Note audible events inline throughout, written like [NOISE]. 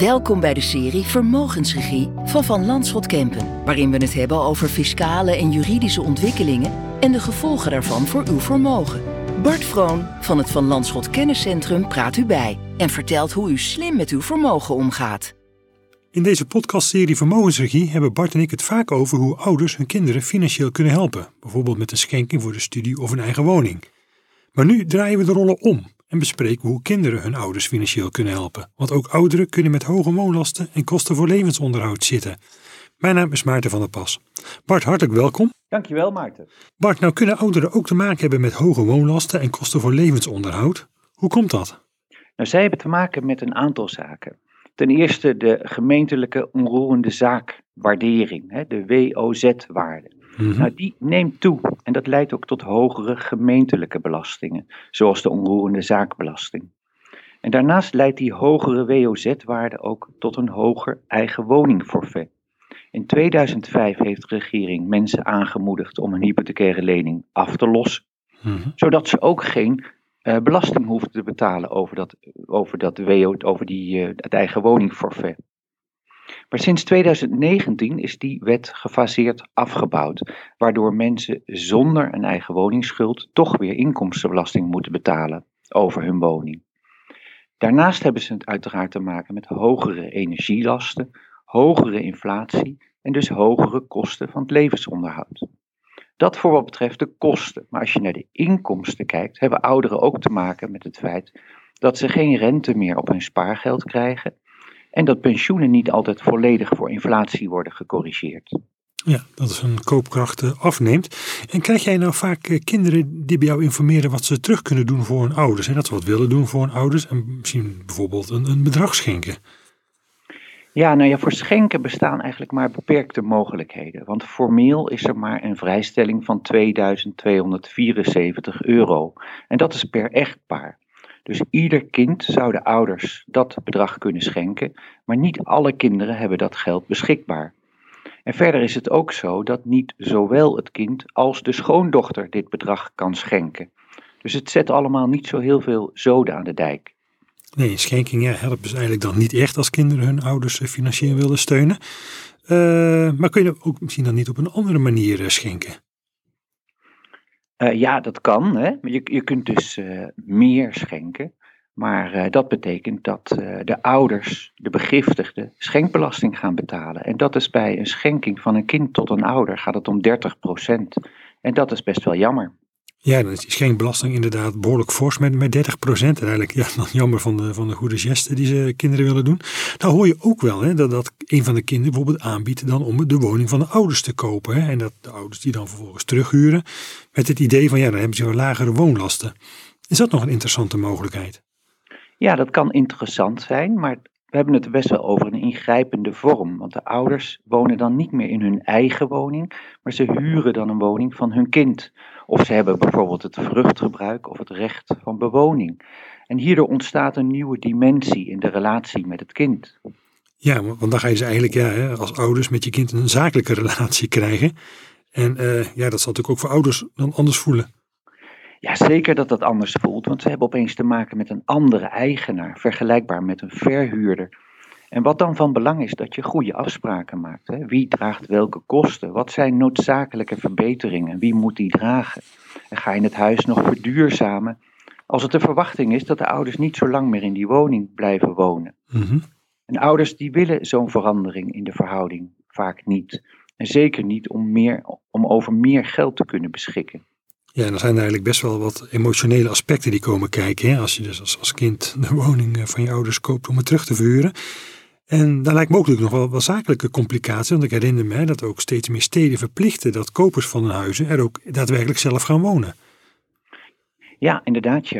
Welkom bij de serie Vermogensregie van Van Landschot Kempen, waarin we het hebben over fiscale en juridische ontwikkelingen en de gevolgen daarvan voor uw vermogen. Bart Vroon van het Van Landschot Kenniscentrum praat u bij en vertelt hoe u slim met uw vermogen omgaat. In deze podcastserie Vermogensregie hebben Bart en ik het vaak over hoe ouders hun kinderen financieel kunnen helpen, bijvoorbeeld met een schenking voor de studie of een eigen woning. Maar nu draaien we de rollen om en bespreken hoe kinderen hun ouders financieel kunnen helpen. Want ook ouderen kunnen met hoge woonlasten en kosten voor levensonderhoud zitten. Mijn naam is Maarten van der Pas. Bart, hartelijk welkom. Dankjewel Maarten. Bart, nou kunnen ouderen ook te maken hebben met hoge woonlasten en kosten voor levensonderhoud. Hoe komt dat? Nou, zij hebben te maken met een aantal zaken. Ten eerste de gemeentelijke onroerende zaakwaardering, de WOZ-waarde. Mhm. Nou, die neemt toe en dat leidt ook tot hogere gemeentelijke belastingen, zoals de onroerende zaakbelasting. En daarnaast leidt die hogere WOZ-waarde ook tot een hoger eigen woningforfait. In 2005 heeft de regering mensen aangemoedigd om een hypothecaire lening af te lossen, Mhm. zodat ze ook geen eh, belasting hoefden te betalen over, dat, over, dat WO, over die, eh, het eigen woningforfait. Maar sinds 2019 is die wet gefaseerd afgebouwd, waardoor mensen zonder een eigen woningsschuld toch weer inkomstenbelasting moeten betalen over hun woning. Daarnaast hebben ze het uiteraard te maken met hogere energielasten, hogere inflatie en dus hogere kosten van het levensonderhoud. Dat voor wat betreft de kosten. Maar als je naar de inkomsten kijkt, hebben ouderen ook te maken met het feit dat ze geen rente meer op hun spaargeld krijgen en dat pensioenen niet altijd volledig voor inflatie worden gecorrigeerd. Ja, dat is een koopkracht eh, afneemt. En krijg jij nou vaak eh, kinderen die bij jou informeren wat ze terug kunnen doen voor hun ouders? En dat ze wat willen doen voor hun ouders en misschien bijvoorbeeld een, een bedrag schenken? Ja, nou ja, voor schenken bestaan eigenlijk maar beperkte mogelijkheden. Want formeel is er maar een vrijstelling van 2274 euro. En dat is per echtpaar. Dus ieder kind zou de ouders dat bedrag kunnen schenken, maar niet alle kinderen hebben dat geld beschikbaar. En verder is het ook zo dat niet zowel het kind als de schoondochter dit bedrag kan schenken. Dus het zet allemaal niet zo heel veel zoden aan de dijk. Nee, schenking ja, helpt dus eigenlijk dan niet echt als kinderen hun ouders eh, financieel willen steunen. Eh, maar kun je ook misschien dan niet op een andere manier eh, schenken? Eh, ja, dat kan. Hè? Je, je kunt dus eh, meer schenken. Maar eh, dat betekent dat de ouders, de begiftigden, schenkbelasting gaan betalen. En dat is bij een schenking van een kind tot een ouder gaat het om 30% En dat is best wel jammer. Ja, dan is die schenkbelasting inderdaad behoorlijk fors met, met 30 procent. Eigenlijk ja, dan jammer van de, van de goede gesten die ze kinderen willen doen. Nou hoor je ook wel hè, dat, dat een van de kinderen bijvoorbeeld aanbiedt dan om de woning van de ouders te kopen. En dat de ouders die dan vervolgens terughuren met het idee van ja, dan hebben ze wel lagere woonlasten. Is dat nog een interessante mogelijkheid? Ja, dat kan interessant zijn, maar we hebben het best wel over een ingrijpende vorm. Want de ouders wonen dan niet meer in hun eigen woning, maar ze huren dan een woning van hun kind. Of ze hebben bijvoorbeeld het vruchtgebruik of het recht van bewoning. En hierdoor ontstaat een nieuwe dimensie in de relatie met het kind. Ja, want dan ga je dus eigenlijk ja, als ouders met je kind een zakelijke relatie krijgen. En eh, ja, dat zal natuurlijk ook voor ouders dan anders voelen. Ja, zeker dat dat anders voelt, want ze hebben opeens te maken met een andere eigenaar, vergelijkbaar met een verhuurder. En wat dan van belang is, dat je goede afspraken maakt. Hè? Wie draagt welke kosten? Wat zijn noodzakelijke verbeteringen? Wie moet die dragen? En ga je het huis nog verduurzamen? Als het de verwachting is dat de ouders niet zo lang meer in die woning blijven wonen. Mhm. En ouders die willen zo'n verandering in de verhouding vaak niet. En zeker niet om, meer, om over meer geld te kunnen beschikken. Ja, en er zijn eigenlijk best wel wat emotionele aspecten die komen kijken. Hè? Als je dus als, als kind de woning eh, van je ouders koopt om het terug te verhuren. En daar lijkt mogelijk nog wel, wel zakelijke complicaties. Want ik herinner me dat ook steeds meer steden verplichten dat kopers van hun huizen er ook daadwerkelijk zelf gaan wonen. Ja, inderdaad.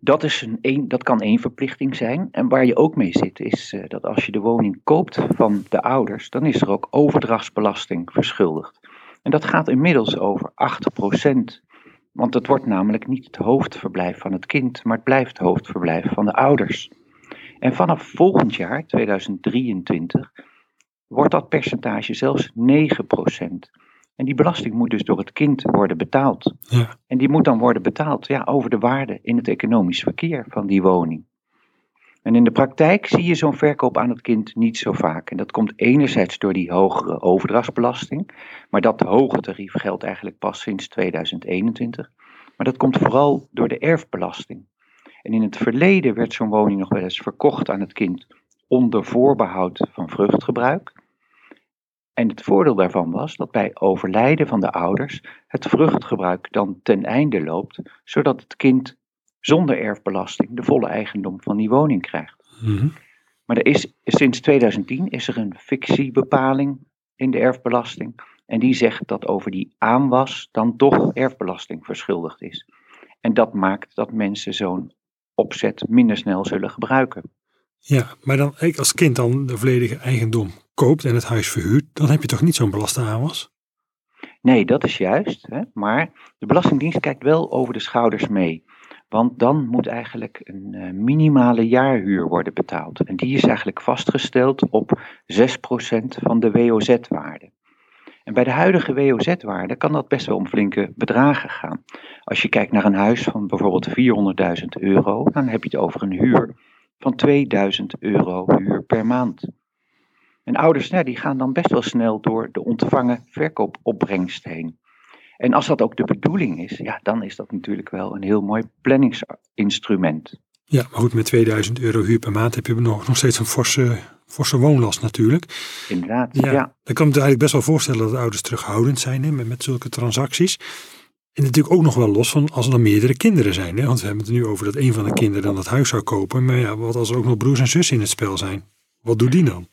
Dat, is een, een, dat kan één verplichting zijn. En waar je ook mee zit, is eh, dat als je de woning koopt van de ouders, dan is er ook overdrachtsbelasting verschuldigd. En dat gaat inmiddels over 8%. Want het wordt namelijk niet het hoofdverblijf van het kind, maar het blijft het hoofdverblijf van de ouders. En vanaf volgend jaar, 2023, wordt dat percentage zelfs 9%. En die belasting moet dus door het kind worden betaald. Ja. En die moet dan worden betaald ja, over de waarde in het economisch verkeer van die woning. En in de praktijk zie je zo'n verkoop aan het kind niet zo vaak. En dat komt enerzijds door die hogere overdrachtsbelasting, maar dat hoge tarief geldt eigenlijk pas sinds 2021. Maar dat komt vooral door de erfbelasting. En in het verleden werd zo'n woning nog wel eens verkocht aan het kind onder voorbehoud van vruchtgebruik. En het voordeel daarvan was dat bij overlijden van de ouders het vruchtgebruik dan ten einde loopt, zodat het kind zonder erfbelasting de volle eigendom van die woning krijgt. Mhm. Maar er is, sinds 2010 is er een fictiebepaling in de erfbelasting. En die zegt dat over die aanwas dan toch erfbelasting verschuldigd is. En dat maakt dat mensen zo'n opzet minder snel zullen gebruiken. Ja, maar dan ik als kind dan de volledige eigendom koopt en het huis verhuurt, dan heb je toch niet zo'n belaste aanwas? Nee, dat is juist. Hè? Maar de Belastingdienst kijkt wel over de schouders mee. Want dan moet eigenlijk een eh, minimale jaarhuur worden betaald. En die is eigenlijk vastgesteld op 6% van de WOZ-waarde. En bij de huidige WOZ-waarde kan dat best wel om flinke bedragen gaan. Als je kijkt naar een huis van bijvoorbeeld 400.000 euro, dan heb je het over een huur van 2000 euro huur per maand. En ouders nou, die gaan dan best wel snel door de ontvangen verkoopopbrengst heen. En als dat ook de bedoeling is, ja, dan is dat natuurlijk wel een heel mooi planningsinstrument. Ja, maar goed, met 2000 euro huur per maand heb je nog, nog steeds een forse, forse woonlast natuurlijk. Inderdaad, Ja, ja. Dan kan ik me eigenlijk best wel voorstellen dat ouders terughoudend zijn hè, met, met zulke transacties. En natuurlijk ook nog wel los van als er dan meerdere kinderen zijn. Hè? Want we hebben het nu over dat een van de kinderen dan dat huis zou kopen. Maar ja, wat als er ook nog broers en zussen in het spel zijn? Wat doet die dan?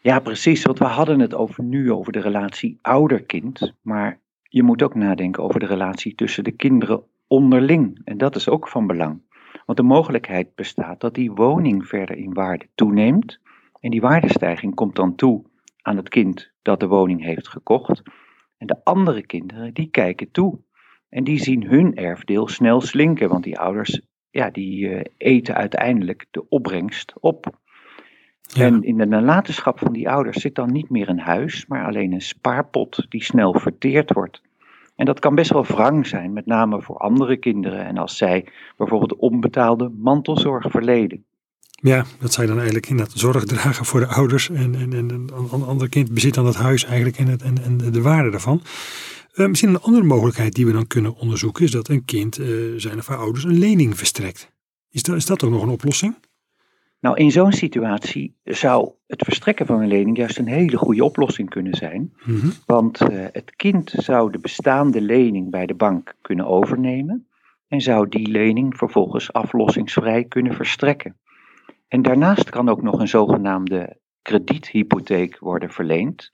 Ja, precies. Want we hadden het over nu over de relatie ouder-kind. Maar je moet ook nadenken over de relatie tussen de kinderen onderling. En dat is ook van belang. Want de mogelijkheid bestaat dat die woning verder in waarde toeneemt. En die waardestijging komt dan toe aan het kind dat de woning heeft gekocht. En de andere kinderen, die kijken toe. En die zien hun erfdeel snel slinken. Want die ouders, ja, die eh, eten uiteindelijk de opbrengst op. Ja. En in de nalatenschap van die ouders zit dan niet meer een huis, maar alleen een spaarpot die snel verteerd wordt. En dat kan best wel wrang zijn, met name voor andere kinderen en als zij bijvoorbeeld onbetaalde mantelzorg verleden. Ja, dat zij dan eigenlijk inderdaad zorg dragen voor de ouders. En, en, en een an- an- ander kind bezit dan het huis eigenlijk en, het, en, en de waarde daarvan. Eh, misschien een andere mogelijkheid die we dan kunnen onderzoeken is dat een kind eh, zijn of haar ouders een lening verstrekt. Is dat, is dat ook nog een oplossing? Nou, in zo'n situatie zou het verstrekken van een lening juist een hele goede oplossing kunnen zijn. Mhm. Want eh, het kind zou de bestaande lening bij de bank kunnen overnemen en zou die lening vervolgens aflossingsvrij kunnen verstrekken. En daarnaast kan ook nog een zogenaamde krediethypotheek worden verleend,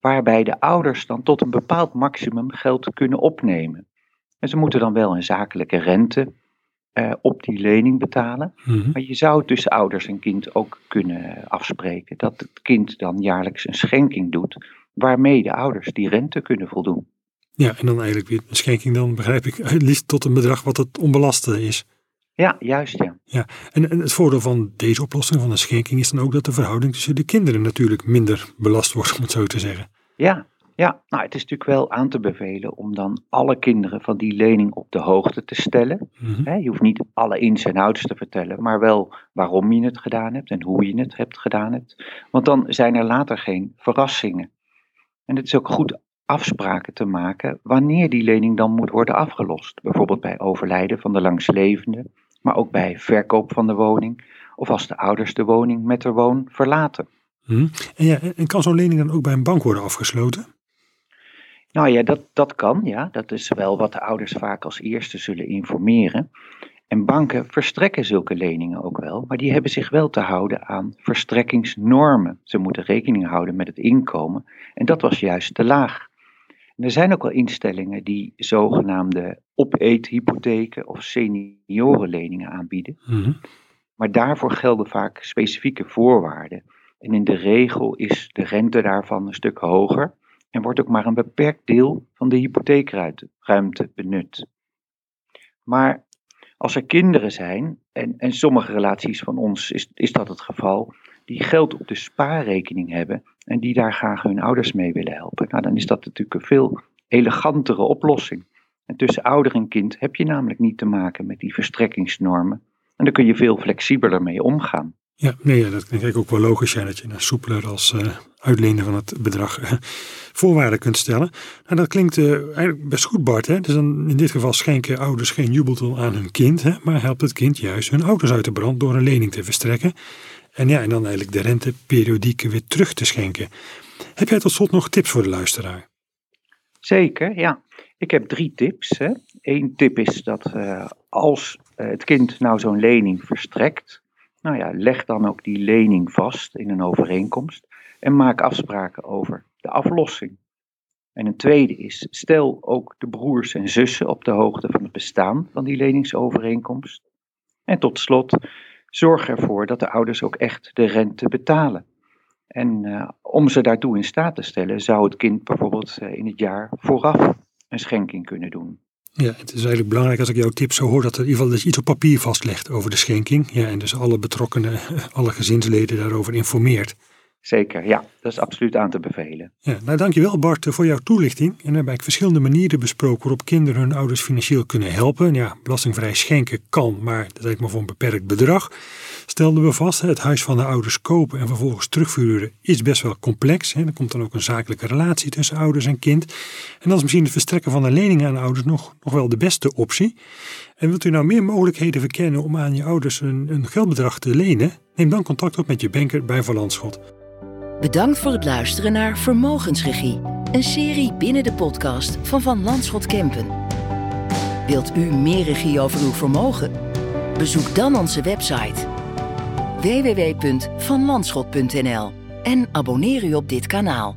waarbij de ouders dan tot een bepaald maximum geld kunnen opnemen. En ze moeten dan wel een zakelijke rente eh, op die lening betalen, Mhm. maar je zou tussen ouders en kind ook kunnen afspreken dat het kind dan jaarlijks een schenking doet, waarmee de ouders die rente kunnen voldoen. Ja, en dan eigenlijk weer een schenking dan begrijp ik het liefst tot een bedrag wat het onbelaste is. Ja, juist ja. En, en het voordeel van deze oplossing van een schenking is dan ook dat de verhouding tussen de kinderen natuurlijk minder belast wordt, om het zo te zeggen. Ja, ja. Nou, het is natuurlijk wel aan te bevelen om dan alle kinderen van die lening op de hoogte te stellen. Mhm. Je hoeft niet alle ins en outs te vertellen, maar wel waarom je het gedaan hebt en hoe je het hebt gedaan hebt. Want dan zijn er later geen verrassingen. En het is ook goed afspraken te maken wanneer die lening dan moet worden afgelost. Bijvoorbeeld bij overlijden van de langslevende, maar ook bij verkoop van de woning of als de ouders de woning met de woon verlaten. Mhm. En, ja, en kan zo'n lening dan ook bij een bank worden afgesloten? Nou ja, dat, dat kan, ja. Dat is wel wat de ouders vaak als eerste zullen informeren. En banken verstrekken zulke leningen ook wel, maar die hebben zich wel te houden aan verstrekkingsnormen. Ze moeten rekening houden met het inkomen en dat was juist te laag. En er zijn ook wel instellingen die zogenaamde opeethypotheken of seniorenleningen aanbieden. Mhm. Maar daarvoor gelden vaak specifieke voorwaarden. En in de regel is de rente daarvan een stuk hoger en wordt ook maar een beperkt deel van de hypotheekruimte ruimte benut. Maar als er kinderen zijn, en, en sommige relaties van ons is, is dat het geval, die geld op de spaarrekening hebben en die daar graag hun ouders mee willen helpen, nou, dan is dat natuurlijk een veel elegantere oplossing. En tussen ouder en kind heb je namelijk niet te maken met die verstrekkingsnormen. En daar kun je veel flexibeler mee omgaan. Ja, nee, dat denk ik ook wel logisch zijn dat je een soepeler als uh, uitlenen van het bedrag uh, voorwaarden kunt stellen. Nou, dat klinkt uh, eigenlijk best goed, Bart. Dus dan in dit geval schenken ouders geen jubelton aan hun kind, hè? maar helpt het kind juist hun ouders uit de brand door een lening te verstrekken. En ja, en dan eigenlijk de rente periodiek weer terug te schenken. Heb jij tot slot nog tips voor de luisteraar? Zeker, ja. Ik heb drie tips. Hè. Eén tip is dat als het kind nou zo'n lening verstrekt, nou ja, leg dan ook die lening vast in een overeenkomst en maak afspraken over de aflossing. En een tweede is, stel ook de broers en zussen op de hoogte van het bestaan van die leningsovereenkomst. En tot slot, zorg ervoor dat de ouders ook echt de rente betalen. En uh, om ze daartoe in staat te stellen, zou het kind bijvoorbeeld uh, in het jaar vooraf een schenking kunnen doen. Ja, het is eigenlijk belangrijk als ik jouw tip zo hoor dat er in ieder geval dat je iets op papier vastlegt over de schenking. Ja, en dus alle betrokkenen, [LAUGHS] alle gezinsleden daarover informeert. Zeker, ja, dat is absoluut aan te bevelen. Ja, nou, dankjewel Bart voor jouw toelichting. En hebben ik verschillende manieren besproken waarop kinderen hun ouders financieel kunnen helpen. Ja, belastingvrij schenken kan, maar dat is maar voor een beperkt bedrag. Stelden we vast, het huis van de ouders kopen en vervolgens terugvuren is best wel complex. Er komt dan ook een zakelijke relatie tussen ouders en kind. En dan is misschien het verstrekken van een lening aan ouders nog, nog wel de beste optie. En wilt u nou meer mogelijkheden verkennen om aan je ouders een, een geldbedrag te lenen? Neem dan contact op met je banker bij Van Landschot. Bedankt voor het luisteren naar Vermogensregie, een serie binnen de podcast van Van Landschot Kempen. Wilt u meer regie over uw vermogen? Bezoek dan onze website www.vanlandschot.nl en abonneer u op dit kanaal.